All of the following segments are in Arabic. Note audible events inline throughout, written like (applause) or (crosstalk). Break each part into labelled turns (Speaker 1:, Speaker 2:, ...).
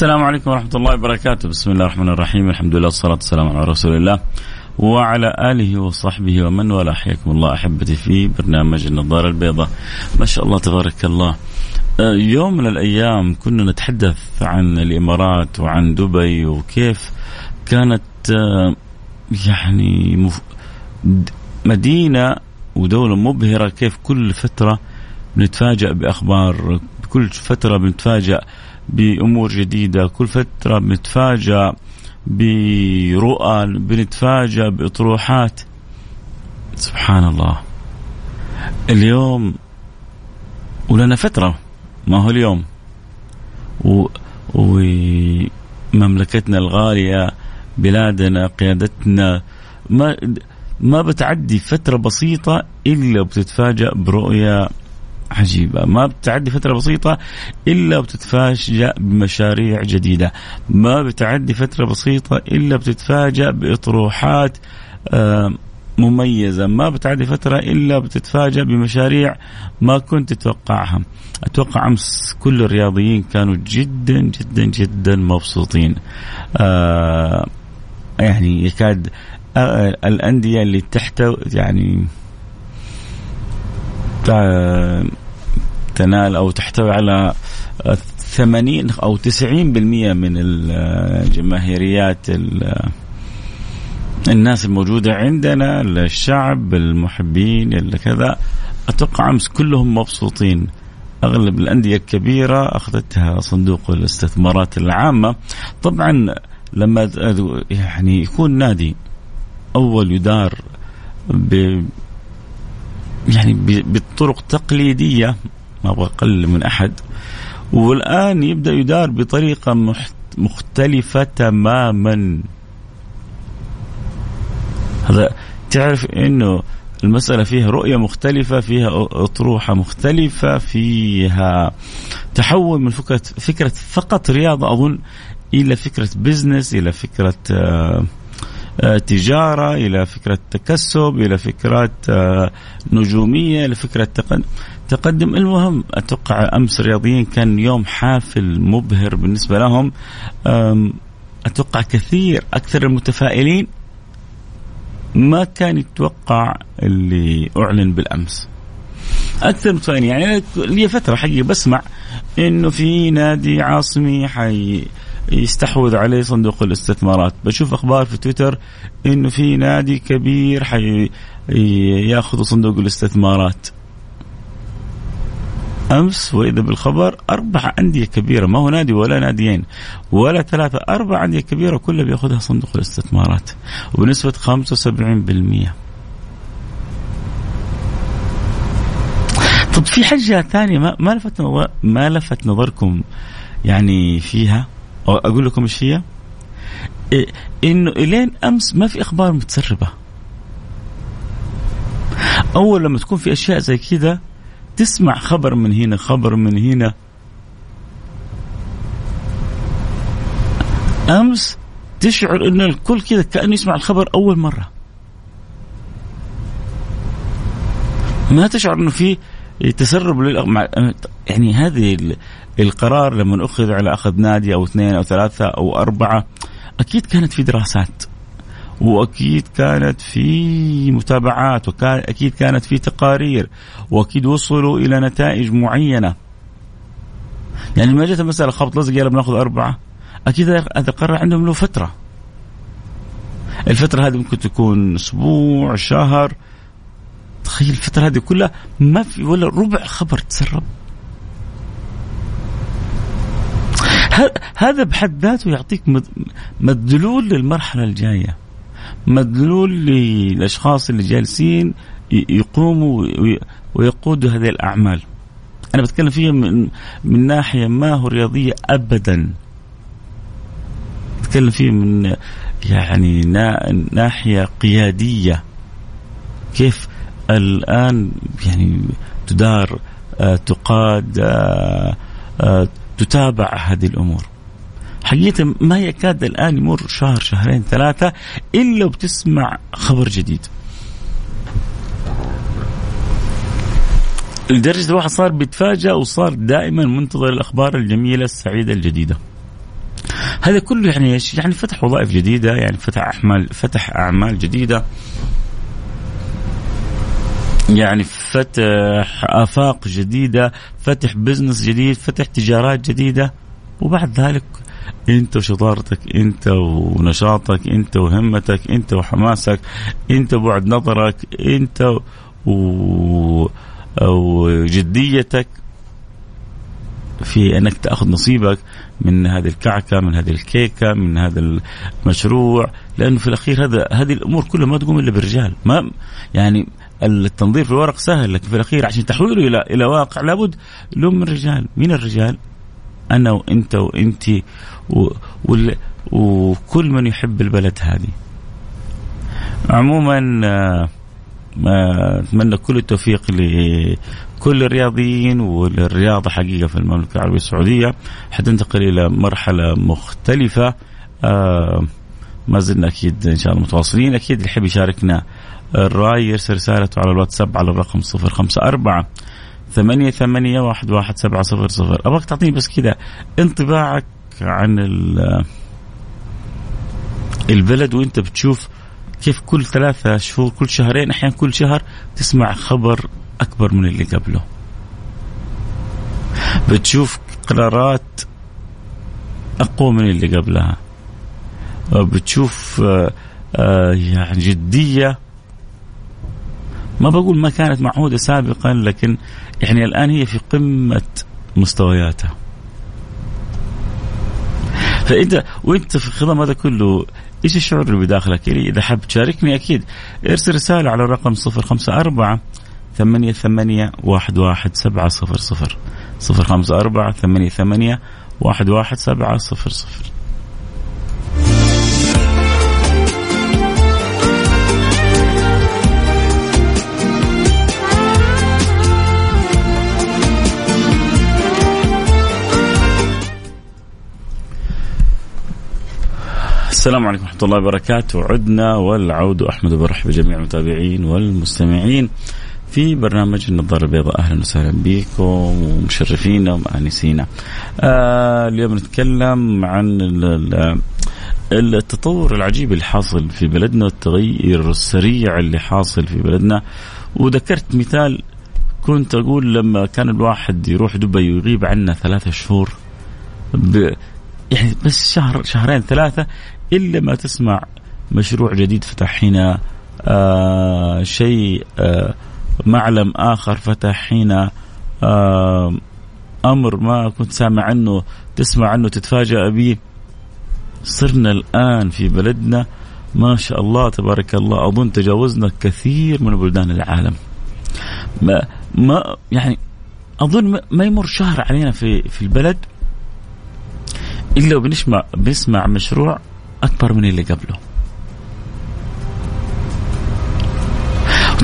Speaker 1: السلام عليكم ورحمة الله وبركاته. بسم الله الرحمن الرحيم. الحمد لله والصلاة والسلام على رسول الله وعلى آله وصحبه ومن والاه. حياكم الله أحبتي في برنامج النظارة البيضاء. ما شاء الله تبارك الله. آه، يوم من الأيام كنا نتحدث عن الإمارات وعن دبي وكيف كانت آه، يعني مدينة ودولة مبهرة. كيف كل فترة بنتفاجأ بأخبار كل فترة بنتفاجأ بأمور جديدة. كل فترة بنتفاجأ برؤى بنتفاجأ بأطروحات. سبحان الله اليوم ولنا فترة. ما هو اليوم؟ و ومملكتنا الغالية بلادنا قيادتنا. ما ما بتعدي فترة بسيطة إلا بتتفاجأ برؤية عجيبة. ما بتعدي فترة بسيطة إلا بتتفاجأ بمشاريع جديدة. ما بتعدي فترة بسيطة إلا بتتفاجأ بإطروحات مميزة. ما بتعدي فترة إلا بتتفاجأ بمشاريع ما كنت تتوقعها. أتوقع أمس كل الرياضيين كانوا جدا جدا جدا مبسوطين. آه يعني يكاد آه الأندية اللي تحت يعني تنال أو تحتوي على 80 أو 90% من الجماهيريات الناس الموجودة عندنا الشعب المحبين اللي كذا. أتوقع أمس كلهم مبسوطين. أغلب الأندية الكبيرة أخذتها صندوق الاستثمارات العامة. طبعا لما يعني يكون نادي أول يدار يعني بالطرق تقليدية ما أبغى اقلل من أحد. والآن يبدأ يدار بطريقة مختلفة تماما. هذا تعرف إنه المسألة فيها رؤية مختلفة فيها أطروحة مختلفة فيها تحول من فكرة فكرة فقط رياضة أظن إلى فكرة بزنس إلى فكرة آه، آه، تجارة إلى فكرة تكسب إلى فكرة آه، نجومية إلى فكرة تقدم تقدم. المهم أتوقع أمس الرياضيين كان يوم حافل مبهر بالنسبة لهم. أتوقع كثير أكثر المتفائلين ما كان يتوقع اللي أعلن بالأمس. أكثر متفائلين يعني لي فترة حقيقه بسمع إنه في نادي عاصمي حي يستحوذ عليه صندوق الاستثمارات. بشوف أخبار في تويتر إنه في نادي كبير حي يأخذ صندوق الاستثمارات. أمس وإذا بالخبر أربع أندية كبيرة ما هو نادي ولا ناديين ولا ثلاثة أربع أندية كبيرة كلها بيأخذها صندوق الاستثمارات وبنسبة 75% طب في حاجة ثانية ما لفت ما لفت نظركم يعني فيها؟ أقول لكم إيش هي؟ إيه إنه إلين أمس ما في أخبار متسربة. أول لما تكون في أشياء زي كذا تسمع خبر من هنا خبر من هنا. أمس تشعر إن الكل كذا كأنه يسمع الخبر أول مرة. ما تشعر إنه في تسرب للأغ... يعني هذه القرار لما أخذ على أخذ نادي أو اثنين أو ثلاثة أو أربعة أكيد كانت في دراسات وأكيد كانت في متابعات وكان أكيد كانت في تقارير وأكيد وصلوا إلى نتائج معينة. يعني ما جت المساله خبط لزق يلا بناخذ أربعة أكيد هذا القرار عندهم له فترة. الفترة هذه ممكن تكون أسبوع شهر تخيل الفترة هذه كلها ما في ولا ربع خبر تسرب هذا بحد ذاته يعطيك مدلول للمرحلة الجاية مدلول للأشخاص اللي جالسين يقوموا ويقودوا هذه الأعمال. أنا بتكلم فيها من من ناحية ما هو رياضية ابدا. بتكلم فيه من يعني ناحية قيادية. كيف الآن يعني تدار آه، تقاد آه، آه، تتابع هذه الأمور. حقيقة ما يكاد الآن يمر شهر شهرين ثلاثة إلا وبتسمع خبر جديد لدرجة الواحد صار بيتفاجأ وصار دائما منتظر الأخبار الجميلة السعيدة الجديدة هذا كله يعني إيش؟ يعني فتح وظائف جديدة يعني فتح اعمال فتح أعمال جديدة يعني فتح آفاق جديدة فتح بزنس جديد فتح تجارات جديدة وبعد ذلك أنت وشطارتك أنت ونشاطك أنت وهمتك أنت وحماسك أنت وبعد نظرك أنت و... وجديتك في أنك تأخذ نصيبك من هذه الكعكة من هذه الكيكة من هذا المشروع لأنه في الأخير هذا هذه الأمور كلها ما تقوم إلا بالرجال. ما يعني التنظير في الورق سهل لكن في الأخير عشان تحويله إلى إلى واقع لابد له من الرجال. مين الرجال؟ أنا وأنت وانت وكل من يحب البلد هذه. عموما آه، أتمنى كل التوفيق لكل الرياضيين والرياضة حقيقة في المملكة العربية السعودية. حتنتقل إلى مرحلة مختلفة. آه، ما زلنا أكيد إن شاء الله متواصلين. أكيد اللي يحب يشاركنا الرأي يرسل رسالته على الواتساب على الرقم 054 ثمانية ثمانية واحد واحد سبعة صفر صفر. أبغاك تعطيني بس كذا انطباعك عن البلد وأنت بتشوف كيف كل ثلاثة شهور كل شهرين أحيانا كل شهر تسمع خبر أكبر من اللي قبله. بتشوف قرارات أقوى من اللي قبلها. بتشوف آه، آه، يعني جدية. ما بقول ما كانت معهودة سابقا لكن يعني الآن هي في قمة مستوياتها. فانت وإنت في خضم هذا كله إيش الشعور اللي بداخلك؟ إذا حاب تشاركني أكيد. ارسل رسالة على الرقم 054 ثمانية ثمانية واحد واحد سبعة صفر صفر. صفر خمسة أربعة ثمانية ثمانية واحد واحد سبعة صفر صفر. السلام عليكم ورحمة الله وبركاته. عدنا والعود أحمد وبرحب بجميع المتابعين والمستمعين في برنامج النظارة البيضاء. أهلا وسهلا بكم ومشرفينا ومآنسينا. آه اليوم نتكلم عن التطور العجيب اللي حاصل في بلدنا والتغير السريع اللي حاصل في بلدنا. وذكرت مثال كنت أقول لما كان الواحد يروح دبي ويغيب عنا ثلاثة شهور يعني بس شهر شهرين ثلاثة إلا ما تسمع مشروع جديد فتح هنا آه شيء آه معلم آخر فتح هنا آه أمر ما كنت سامع عنه تسمع عنه تتفاجأ به. صرنا الآن في بلدنا. ما شاء الله تبارك الله أظن تجاوزنا كثير من بلدان العالم. ما ما يعني أظن ما يمر شهر علينا في في البلد إلا وبنسمع بنسمع مشروع أكبر من اللي قبله.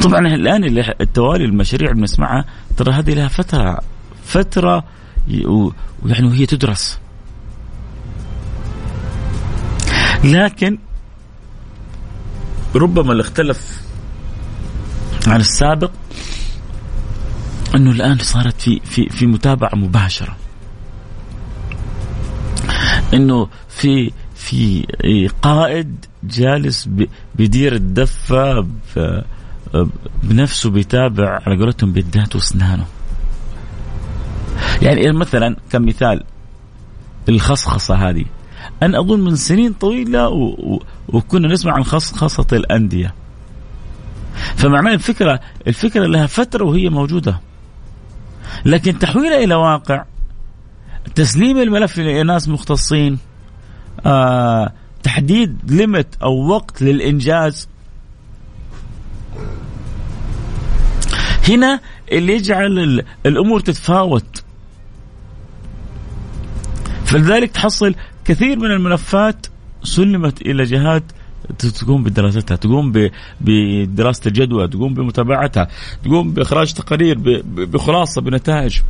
Speaker 1: طبعا الآن التوالي المشاريع اللي بنسمعها ترى هذه لها فترة فترة ويعني وهي تدرس. لكن ربما اللي اختلف عن السابق إنه الآن صارت في في في متابعة مباشرة إنه في في قائد جالس بيدير الدفة بنفسه بيتابع على قولتهم بيدات واسنانه. يعني مثلا كمثال الخصخصة هذه. أنا أظن من سنين طويلة و... و... وكنا نسمع عن خصخصة الأندية. فمعناه الفكرة الفكرة لها فترة وهي موجودة. لكن تحويلها إلى واقع تسليم الملف لناس مختصين آه تحديد ليمت أو وقت للإنجاز. هنا اللي يجعل الأمور تتفاوت. فلذلك تحصل كثير من الملفات سلمت إلى جهات تقوم بدراستها تقوم بدراسة الجدوى تقوم بمتابعتها تقوم بإخراج تقارير بخلاصة بنتائج.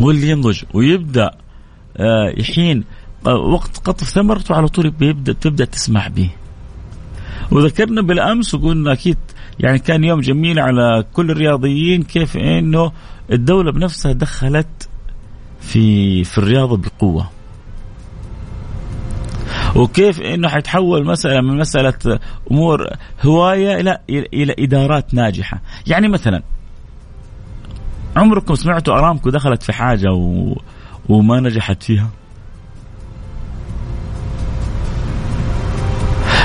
Speaker 1: واللي ينضج ويبدأ آه، يحين وقت قطف ثمرته على طول بيبدا تبدأ تسمع به وذكرنا بالأمس وقلنا أكيد يعني كان يوم جميل على كل الرياضيين كيف إنه الدولة بنفسها دخلت في في الرياضة بقوة. وكيف إنه حيتحول مسألة من مسألة أمور هواية إلى إلى إدارات ناجحة. يعني مثلا عمركم سمعتوا أرامكو دخلت في حاجة و... وما نجحت فيها؟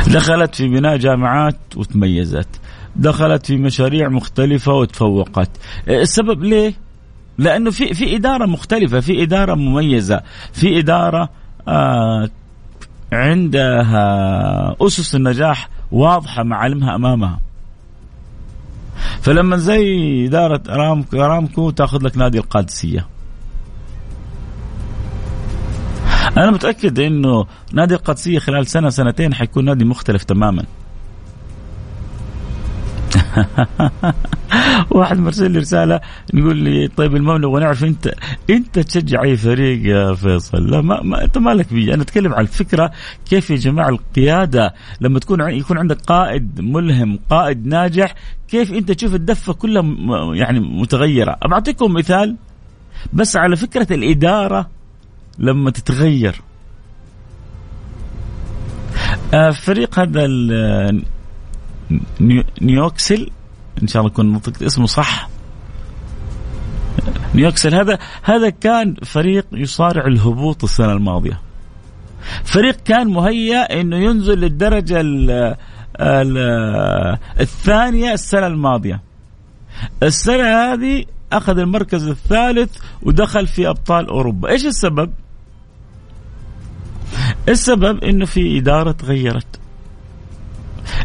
Speaker 1: دخلت في بناء جامعات وتميزت. دخلت في مشاريع مختلفة وتفوقت. السبب ليه؟ لأنه في في إدارة مختلفة في إدارة مميزة في إدارة آه عندها أسس النجاح واضحة معالمها أمامها. فلما زي إدارة أرامكو, أرامكو تأخذ لك نادي القادسية. أنا متأكد أنه نادي القادسية خلال سنة سنتين حيكون نادي مختلف تماما. (laughs) واحد مرسل لي رسالة يقول لي طيب المهم نبغى نعرف أنت أنت تشجع أي فريق يا فيصل؟ لا ما, ما أنت مالك بي. أنا أتكلم عن الفكرة كيف يا جماعة القيادة لما تكون يكون عندك قائد ملهم قائد ناجح كيف أنت تشوف الدفة كلها يعني متغيرة؟ بعطيكم مثال بس على فكرة الإدارة لما تتغير. فريق هذا نيوكسل إن شاء الله اكون نطقت اسمه صح. نيوكسل هذا هذا كان فريق يصارع الهبوط السنة الماضية. فريق كان مهيأ إنه ينزل للدرجة ال ال الثانية السنة الماضية. السنة هذه أخذ المركز الثالث ودخل في أبطال أوروبا. إيش السبب؟ السبب إنه في إدارة تغيرت.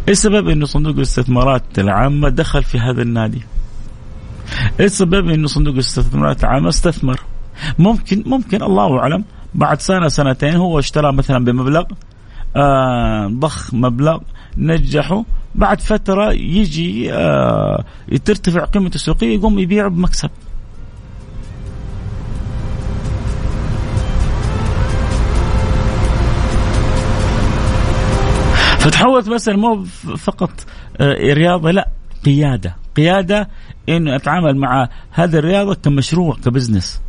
Speaker 1: السبب إنه صندوق الاستثمارات العامة دخل في هذا النادي. السبب إنه صندوق الاستثمارات العامة استثمر. ممكن ممكن الله أعلم بعد سنة سنتين هو اشترى مثلا بمبلغ آه ضخ مبلغ نجحه. بعد فترة يجي آه ترتفع قيمته السوقيه يقوم يبيع بمكسب. فتحولت مثلا مو فقط آه، رياضة لا قيادة. قيادة انه أتعامل مع هذه الرياضة كمشروع كبزنس.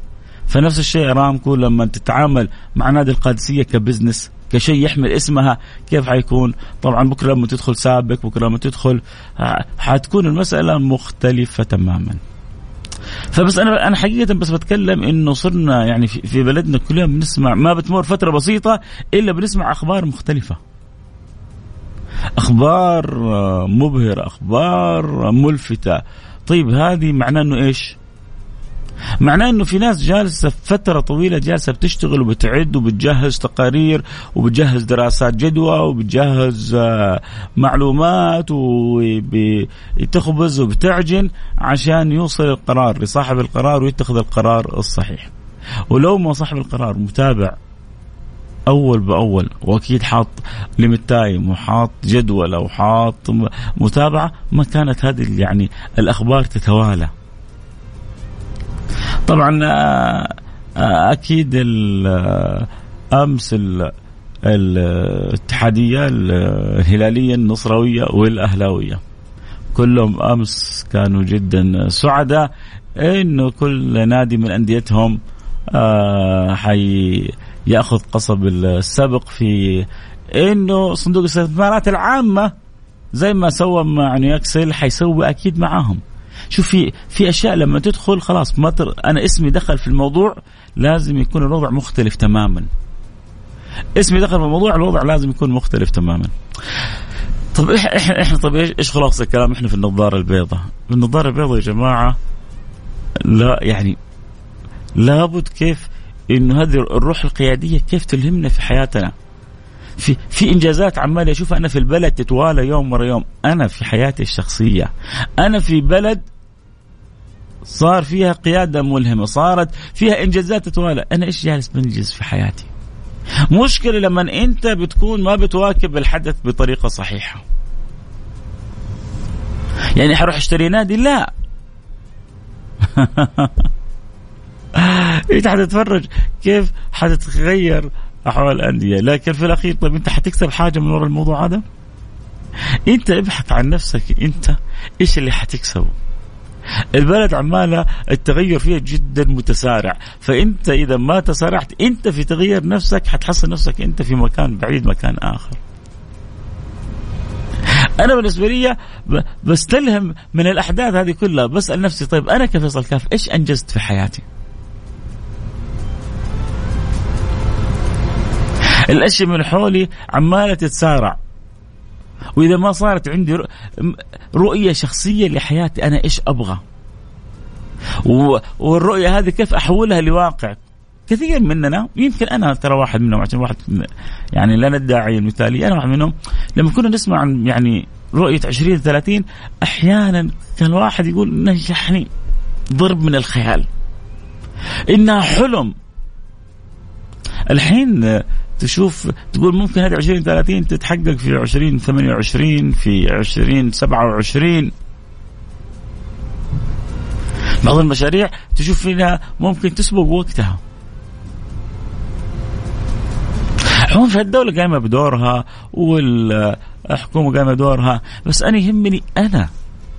Speaker 1: فنفس الشيء أرامكو لما تتعامل مع نادي القادسية كبزنس كشيء يحمل اسمها كيف حيكون؟ طبعا بكرة لما تدخل سابق بكرة لما تدخل آه، حتكون المسألة مختلفة تماما. فبس أنا أنا حقيقه بس بتكلم إنه صرنا يعني في بلدنا كل يوم بنسمع ما بتمر فترة بسيطة إلا بنسمع أخبار مختلفة. أخبار مبهره أخبار ملفتة. طيب هذه معناه إنه إيش؟ معناه إنه في ناس جالسة فترة طويلة جالسة بتشتغل وبتعد وبتجهز تقارير وبتجهز دراسات جدوى وبتجهز آه، معلومات وبتخبز وبتعجن عشان يوصل القرار لصاحب القرار ويتخذ القرار الصحيح. ولو ما صاحب القرار متابع أول بأول وأكيد حاط ليمت تايم وحاط جدول أو حاط متابعة ما كانت هذه يعني الأخبار تتوالى. طبعا آه، آه، أكيد آه، أمس الاتحادية الهلالية النصراويه والأهلاوية كلهم أمس كانوا جدا سعداء إنه كل نادي من أنديتهم حي ياخذ قصب السبق في إنه صندوق الاستثمارات العامة زي ما سوى مع نيوكسل حيسوي أكيد معاهم. شوف في في أشياء لما تدخل خلاص ما تر... أنا اسمي دخل في الموضوع لازم يكون الوضع مختلف تماما. اسمي دخل في الموضوع الوضع لازم يكون مختلف تماما. طب إحنا إحنا طب إيش إيش خلاص الكلام إحنا في النظارة البيضاء؟ النظارة البيضاء يا جماعة لا يعني لابد كيف انه هذه الروح القيادية كيف تلهمنا في حياتنا؟ في في إنجازات عمال اشوفها أنا في البلد تتوالى يوم ورا يوم. أنا في حياتي الشخصية. أنا في بلد صار فيها قيادة ملهمة صارت فيها إنجازات تتوالى. أنا إيش جالس بنجز في حياتي؟ مشكلة لما أنت بتكون ما بتواكب الحدث بطريقة صحيحة. يعني حروح أشتري نادي؟ لا. (laughs) انت حتتفرج كيف حتتغير أحوال الأندية؟ لكن في الأخير طيب أنت حتكسب حاجة من وراء الموضوع هذا؟ أنت ابحث عن نفسك أنت إيش اللي حتكسبه؟ البلد عمالة التغير فيها جدا متسارع فأنت إذا ما تسارعت أنت في تغيير نفسك حتحصل نفسك أنت في مكان بعيد مكان آخر. أنا بالنسبة لي بستلهم من الأحداث هذه كلها بسأل نفسي طيب أنا كفيصل كاف إيش أنجزت في حياتي؟ الأشياء من حولي عمالة تتسارع. وإذا ما صارت عندي رؤية شخصية لحياتي أنا إيش أبغى؟ والرؤية هذه كيف أحولها لواقع؟ كثير مننا يمكن أنا ترى واحد منهم عشان واحد يعني لا ندعي المثالية أنا واحد منهم. لما كنا نسمع عن يعني رؤية 20 30 أحيانا كان الواحد يقول نجحني ضرب من الخيال. إنها حلم. الحين تشوف تقول ممكن هذه 20 30 تتحقق في 20 28 في 20 27 بعض المشاريع تشوف فيها ممكن تسبق وقتها. عموما الدولة قايمة بدورها والحكومة قايمة بدورها. بس أنا يهمني أنا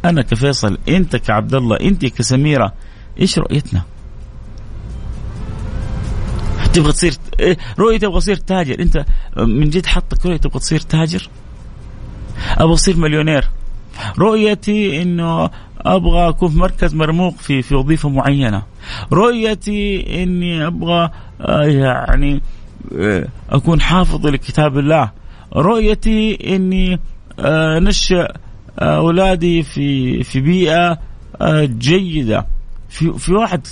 Speaker 1: أنا كفيصل أنت كعبد الله أنت كسميرة إيش رؤيتنا؟ تبغى تصير إيه رؤية تبغى تصير تاجر. انت من جد حطك رؤية تبغى تصير تاجر؟ أبغى اصير مليونير. رؤيتي إنه أبغى أكون في مركز مرموق في في وظيفة معينة. رؤيتي إني أبغى آه، يعني آه، أكون حافظ لكتاب الله. رؤيتي إني آه، نشئ أولادي في في بيئة جيدة. في في واحد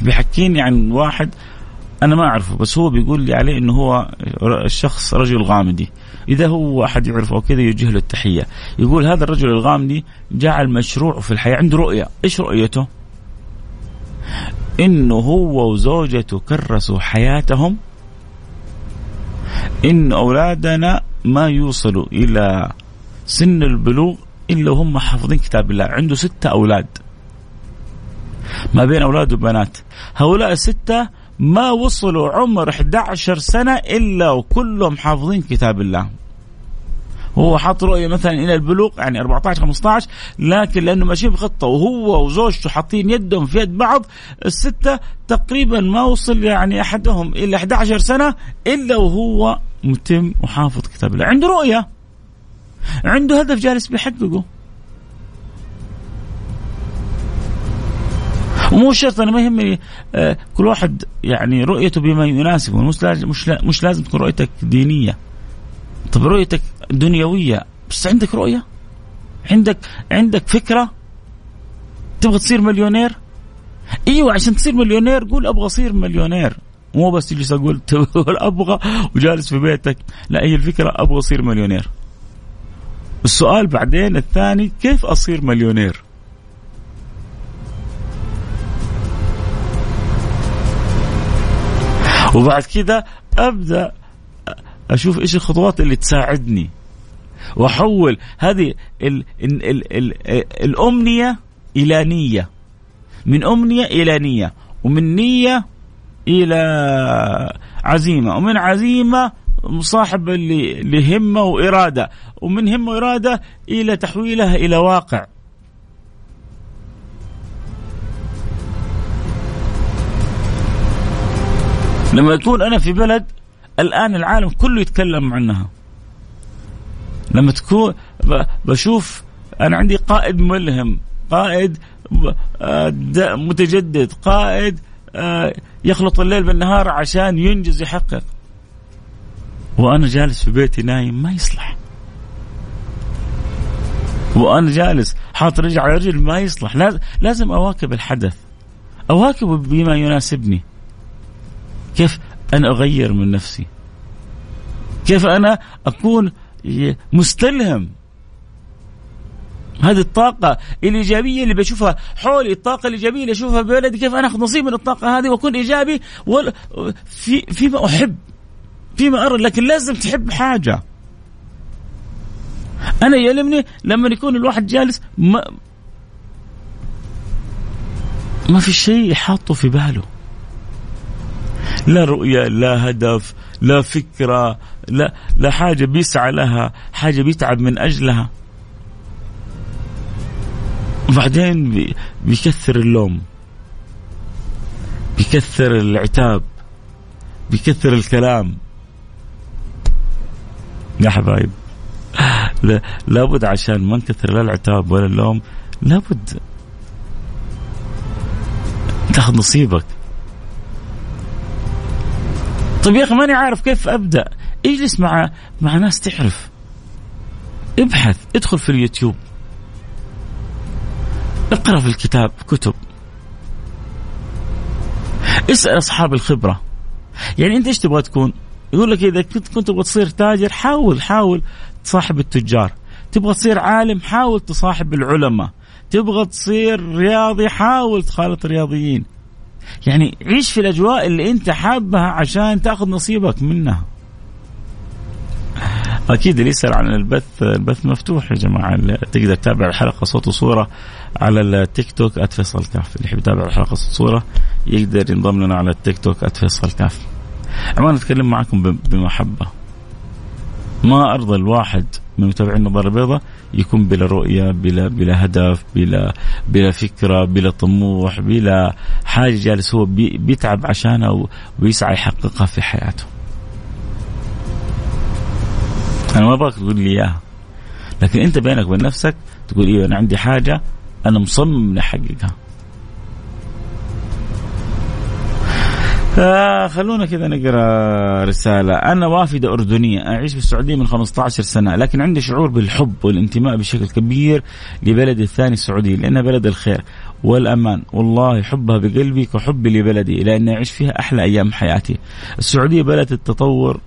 Speaker 1: بيحكيني عن واحد أنا ما أعرفه بس هو بيقول لي عليه إنه هو الشخص رجل غامدي. إذا هو احد يعرفه كذا يوجه له التحية. يقول هذا الرجل الغامدي جعل مشروعه في الحياة. عنده رؤية. إيش رؤيته؟ إنه هو وزوجته كرسوا حياتهم. إن أولادنا ما يوصلوا إلى سن البلوغ إلا وهم حافظين كتاب الله. عنده ستة أولاد. ما بين أولاد وبنات. هؤلاء الستة ما وصلوا عمر 11 سنة إلا وكلهم حافظين كتاب الله. هو حاط رؤية مثلا إلى البلوغ يعني 14 15 لكن لأنه ماشيين بخطة وهو وزوجته حاطين يدهم في يد بعض الستة تقريبا ما وصل يعني أحدهم إلى 11 سنة إلا وهو متم وحافظ كتاب الله. عنده رؤية. عنده هدف جالس بيحققه ومو شرط أنا ما يهمني آه، كل واحد يعني رؤيته بما يناسبه. مش لازم مش, لازم تكون رؤيتك دينية. طب رؤيتك دنيوية بس عندك رؤية؟ عندك عندك فكرة؟ تبغى تصير مليونير؟ إيوه عشان تصير مليونير قول أبغى أصير مليونير. مو بس تجلس أقول (laughs) أبغى وجالس في بيتك. لا هي الفكرة أبغى أصير مليونير. السؤال بعدين الثاني كيف أصير مليونير؟ وبعد كذا أبدأ أشوف إيش الخطوات اللي تساعدني. وأحول هذه ال ال ال ال الأمنية إلى نية. من أمنية إلى نية ومن نية إلى عزيمة ومن عزيمة مصاحب لهمة وإرادة ومن همة وإرادة إلى تحويلها إلى واقع. لما يكون أنا في بلد الآن العالم كله يتكلم عنها. لما تكون بشوف أنا عندي قائد ملهم قائد آه، متجدد قائد آه، يخلط الليل بالنهار عشان ينجز يحقق. وأنا جالس في بيتي نايم ما يصلح. وأنا جالس حاط رجل على رجل ما يصلح. لازم أواكب الحدث. أواكب بما يناسبني. كيف أنا أغير من نفسي؟ كيف أنا أكون مستلهم؟ هذه الطاقة الإيجابية اللي بشوفها حولي الطاقة الإيجابية اللي أشوفها ببلدي كيف أنا أخذ نصيب من الطاقة هذه وأكون إيجابي في فيما أحب فيما أرى لكن لازم تحب حاجة. أنا يلمني لما يكون الواحد جالس ما ما في شيء حاطه في باله. لا رؤية لا هدف لا فكرة لا لا حاجة بيسعى لها حاجة بيتعب من أجلها. وبعدين بيكثر اللوم بيكثر العتاب بيكثر الكلام. يا حبايب لابد عشان ما نكثر لا العتاب ولا اللوم لابد. تاخذ نصيبك. طيب يا أخي ماني عارف كيف أبدأ. اجلس مع مع ناس تعرف. ابحث ادخل في اليوتيوب. اقرأ في الكتاب كتب. اسأل أصحاب الخبرة. يعني أنت إيش تبغى تكون؟ يقول لك إذا كنت كنت تبغى تصير تاجر حاول حاول تصاحب التجار. تبغى تصير عالم حاول تصاحب العلماء. تبغى تصير رياضي حاول تخالط الرياضيين. يعني عيش في الأجواء اللي أنت حابها عشان تأخذ نصيبك منها. أكيد اللي يسأل عن البث البث مفتوح يا جماعة. تقدر تتابع الحلقة صوت وصورة على التيك توك @فيصل كاف اللي يحب يتابع الحلقة صوت وصورة يقدر ينضم لنا على التيك توك @فيصل كاف عمان أتكلم معكم بمحبة. ما أرضى الواحد من متابعين النظارة البيضاء يكون بلا رؤية بلا بلا هدف بلا بلا فكرة بلا طموح بلا حاجة جالس هو بي بيتعب عشانها ويسعى يحققها في حياته. أنا ما أبغاك تقول لي إياها لكن أنت بينك وبين نفسك تقول أيوه أنا عندي حاجة أنا مصمم احققها. فخلونا كذا نقرأ رسالة. أنا وافدة أردنية أعيش في السعودية من 15 سنة لكن عندي شعور بالحب والانتماء بشكل كبير لبلدي الثاني السعودية لأنها بلد الخير والأمان. والله حبها بقلبي كحبي لبلدي لأني أعيش فيها أحلى أيام حياتي. السعودية بلد التطور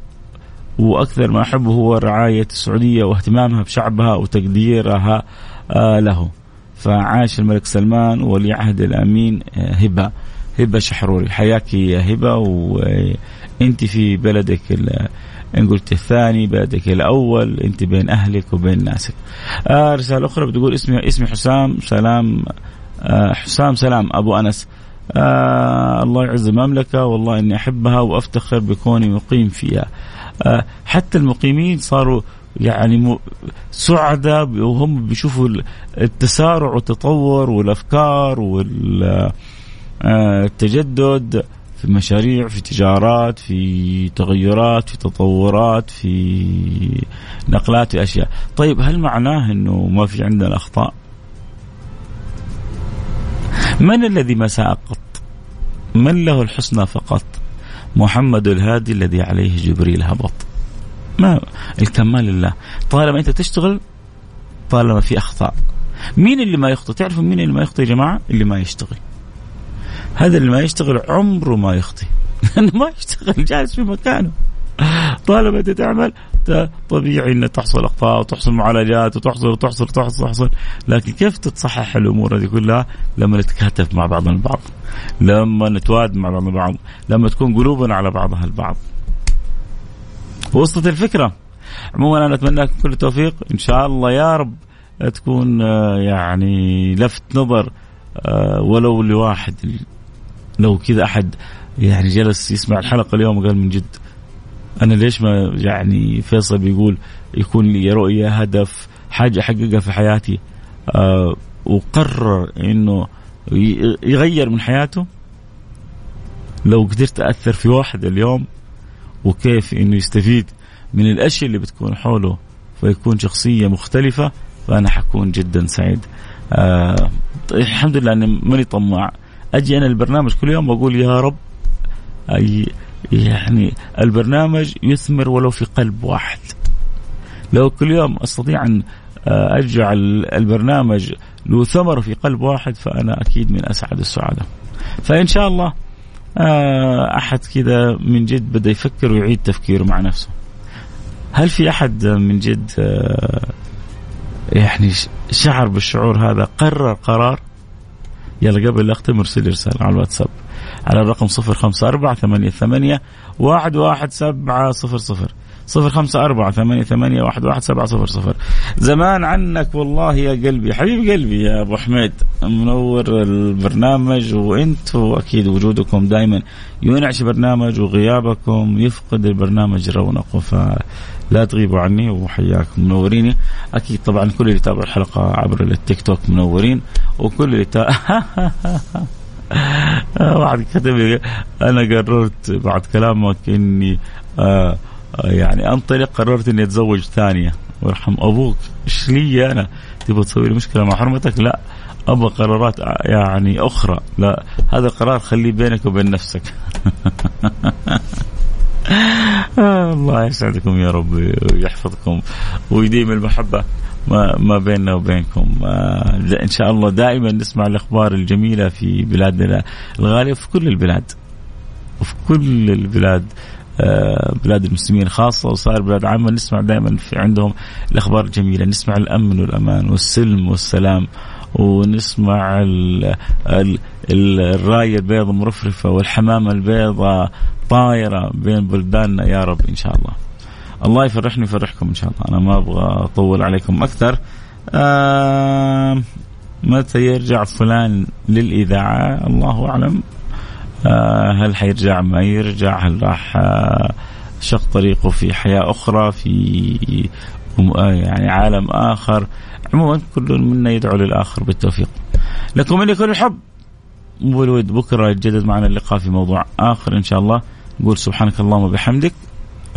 Speaker 1: وأكثر ما أحبه هو رعاية السعودية واهتمامها بشعبها وتقديرها آه، له. فعاش الملك سلمان ولي عهد الأمين آه، هبة. هبة شحروري حياك يا هبة وانت في بلدك إن قلت الثاني بلدك الأول انت بين أهلك وبين ناسك. آه رسالة أخرى بتقول اسمي اسمي حسام سلام آه حسام سلام أبو أنس آه الله يعز المملكه والله إني أحبها وأفتخر بكوني مقيم فيها. آه حتى المقيمين صاروا يعني سعداء وهم بيشوفوا التسارع والتطور والأفكار وال التجدد في مشاريع في تجارات في تغيرات في تطورات في نقلات في أشياء. طيب هل معناه إنه ما في عندنا اخطاء من الذي ما ساء قط؟ من له الحسنى فقط؟ محمد الهادي الذي عليه جبريل هبط. ما الكمال لله. طالما أنت تشتغل طالما في أخطاء. مين اللي ما يخطئ؟ تعرفوا مين اللي ما يخطئ يا جماعة؟ اللي ما يشتغل. هذا اللي ما يشتغل عمره ما يخطي. (laughs) لأنه ما يشتغل جالس في مكانه. طالما أنت تعمل طبيعي ان تحصل أخطاء وتحصل معالجات وتحصل وتحصل وتحصل وتحصل. لكن كيف تتصحح الأمور هذه كلها؟ لما نتكاتف مع بعضنا البعض. لما نتواد مع بعضنا البعض. لما تكون قلوبنا على بعضها البعض. وصلت الفكرة. عموما أنا أتمنى لكم كل التوفيق. إن شاء الله يا رب تكون آه، يعني لفت نظر آه، ولو لواحد لو كذا أحد يعني جلس يسمع الحلقة اليوم وقال من جد أنا ليش ما يعني فيصل بيقول يكون لي رؤية هدف حاجة أحققها في حياتي آه وقرر إنه يغير من حياته؟ لو قدرت أثر في واحد اليوم وكيف إنه يستفيد من الأشياء اللي بتكون حوله فيكون شخصية مختلفة فأنا حكون جدا سعيد. آه الحمد لله إني ماني طماع. أجي أنا البرنامج كل يوم وأقول يا رب أي يعني البرنامج يثمر ولو في قلب واحد. لو كل يوم أستطيع أن آه، اجعل البرنامج له ثمر في قلب واحد فأنا أكيد من أسعد السعداء فإن شاء الله آه، أحد كذا من جد بدأ يفكر ويعيد تفكيره مع نفسه. هل في أحد من جد آه، يعني شعر بالشعور هذا قرر قرار؟ يلا قبل أختم أرسل رسالة على الواتساب. على الرقم 054 88 11700 صفر خمسة أربعة ثمانية ثمانية واحد واحد سبعة صفر صفر. زمان عنك والله يا قلبي. حبيب قلبي يا أبو حميد منور البرنامج وأنتوا أكيد وجودكم دائما ينعش برنامج وغيابكم يفقد البرنامج رونقه. فلا تغيبوا عني وحياكم منوريني. أكيد طبعا كل اللي يتابع الحلقة عبر التيك توك منورين وكل اللي تا... (laughs) واحد كتب لي أنا قررت بعد كلامك إني آه يعني أنطلق قررت إني أتزوج ثانية. ويرحم أبوك. إيش لي أنا؟ تبغى تسوي لي مشكلة مع حرمتك؟ لا. أبغى قرارات يعني أخرى. لا. هذا القرار خليه بينك وبين نفسك. آه (laughs) (laughs) الله يسعدكم يا رب ويحفظكم ويديم المحبة ما بيننا وبينكم. آه إن شاء الله دائما نسمع الأخبار الجميلة في بلادنا الغالية وفي كل البلاد. وفي كل البلاد آه بلاد المسلمين خاصة وصار بلاد عامة نسمع دائما في عندهم الأخبار الجميلة. نسمع الأمن والأمان والسلم والسلام. ونسمع ال ال الراية البيضاء مرفرفة والحمامة البيضاء طايرة بين بلداننا يا رب إن شاء الله. الله يفرحني ويفرحكم إن شاء الله. أنا ما أبغى أطول عليكم أكثر. آه متى يرجع فلان للإذاعة؟ الله أعلم. آه هل حيرجع؟ ما يرجع. هل راح آه شق طريقه في حياة أخرى في يعني عالم آخر. عموما كل منا يدعو للآخر بالتوفيق. لكم مني كل الحب. والود بكرة يتجدد معنا اللقاء في موضوع آخر إن شاء الله. نقول سبحانك اللهم وبحمدك.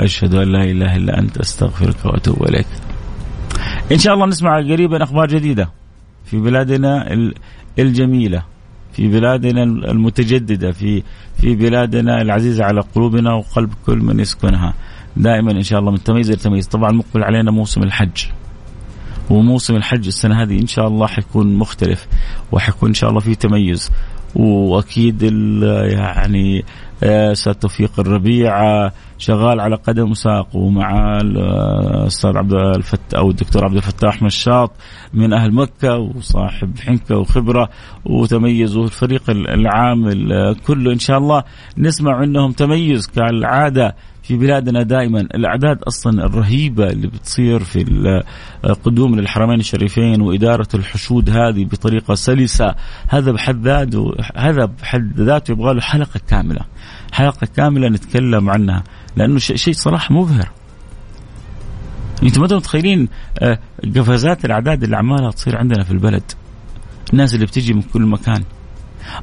Speaker 1: أشهد أن لا إله إلا أنت أستغفرك وأتوب إليك. إن شاء الله نسمع قريبا أخبار جديدة في بلادنا الجميلة في بلادنا المتجددة في في بلادنا العزيزة على قلوبنا وقلب كل من يسكنها. دائما إن شاء الله من تميز إلى تميز طبعا مقبل علينا موسم الحج. وموسم الحج السنة هذه إن شاء الله حيكون مختلف وحيكون إن شاء الله في تميز. وأكيد يعني آه، أستاذ توفيق الربيع شغال على قدم وساق ومع الاستاذ عبد الفتاح أو الدكتور عبد الفتاح مشاط من أهل مكة وصاحب حنكة وخبرة وتميز والفريق العامل كله. إن شاء الله نسمع منهم تميز كالعادة في بلادنا دائما. الأعداد أصلا الرهيبة اللي بتصير في القدوم للحرمين الشريفين وإدارة الحشود هذه بطريقة سلسة. هذا بحد ذاته هذا بحد ذاته يبغى له حلقة كاملة. حلقة كاملة نتكلم عنها لأنه شيء صراحة مبهر. أنتم ما متخيلين آه، قفزات الأعداد اللي عمالها تصير عندنا في البلد. الناس اللي بتجي من كل مكان.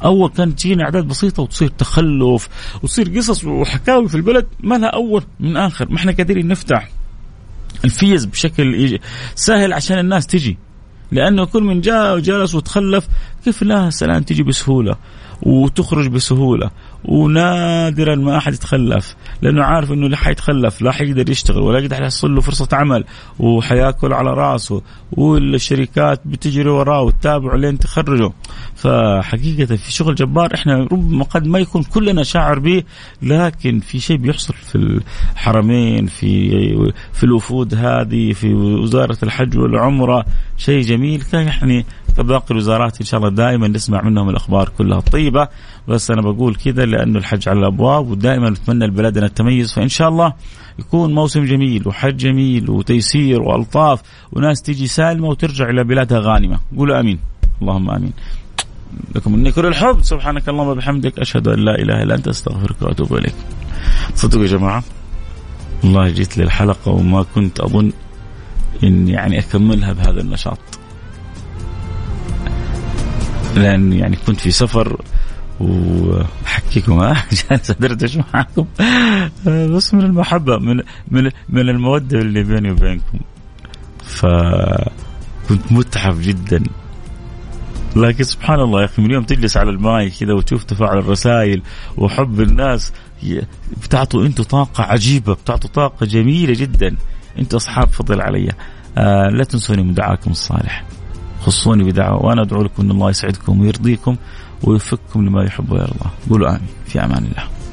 Speaker 1: اول كانت تجينا أعداد بسيطة وتصير تخلف وتصير قصص وحكاوي في البلد ما لها أول من آخر. ما إحنا قادرين نفتح الفيز بشكل سهل عشان الناس تجي. لأنه كل من جاء وجلس وتخلف كيف لا سلام تجي بسهولة وتخرج بسهولة ونادرا ما أحد يتخلف لأنه عارف إنه لا حيتخلف لا حيقدر يشتغل ولا يقدر يحصل له فرصة عمل وحيأكل على رأسه والشركات بتجري وراه وتتابعه لين تخرجه. فحقيقة في شغل جبار إحنا ربما قد ما يكون كلنا شاعر به لكن في شيء بيحصل في الحرمين في في الوفود هذه في وزارة الحج والعمرة شيء جميل. كان يعني كباقي الوزارات إن شاء الله دائما نسمع منهم الأخبار كلها الطيبة بس أنا بقول كذا لأنه الحج على الأبواب ودائما نتمنى لبلادنا التميز فإن شاء الله يكون موسم جميل وحج جميل وتيسير وألطاف وناس تيجي سالمة وترجع إلى بلادها غانمة. قولوا آمين. اللهم آمين. لكم مني كل الحب. سبحانك اللهم وبحمدك أشهد أن لا إله إلا أنت أستغفرك وأتوب إليك. صدقوا يا جماعة والله جيت للحلقة وما كنت أظن ان يعني أكملها بهذا النشاط. لأن يعني كنت في سفر وأحكيكم ها؟ جالس ادردش معكم بس من المحبة من من من المودة اللي بيني وبينكم. فكنت متعب جدا. لكن سبحان الله يا أخي من يوم تجلس على الماي كذا وتشوف تفاعل الرسائل وحب الناس بتعطوا أنتم طاقة عجيبة بتعطوا طاقة جميلة جدا. أنتم أصحاب فضل علي. آه لا تنسوني من دعاكم الصالح. خصوني بدعوة وأنا أدعو لكم أن الله يسعدكم ويرضيكم ويوفقكم لما يحب ويرضى. قولوا آمين. في أمان الله.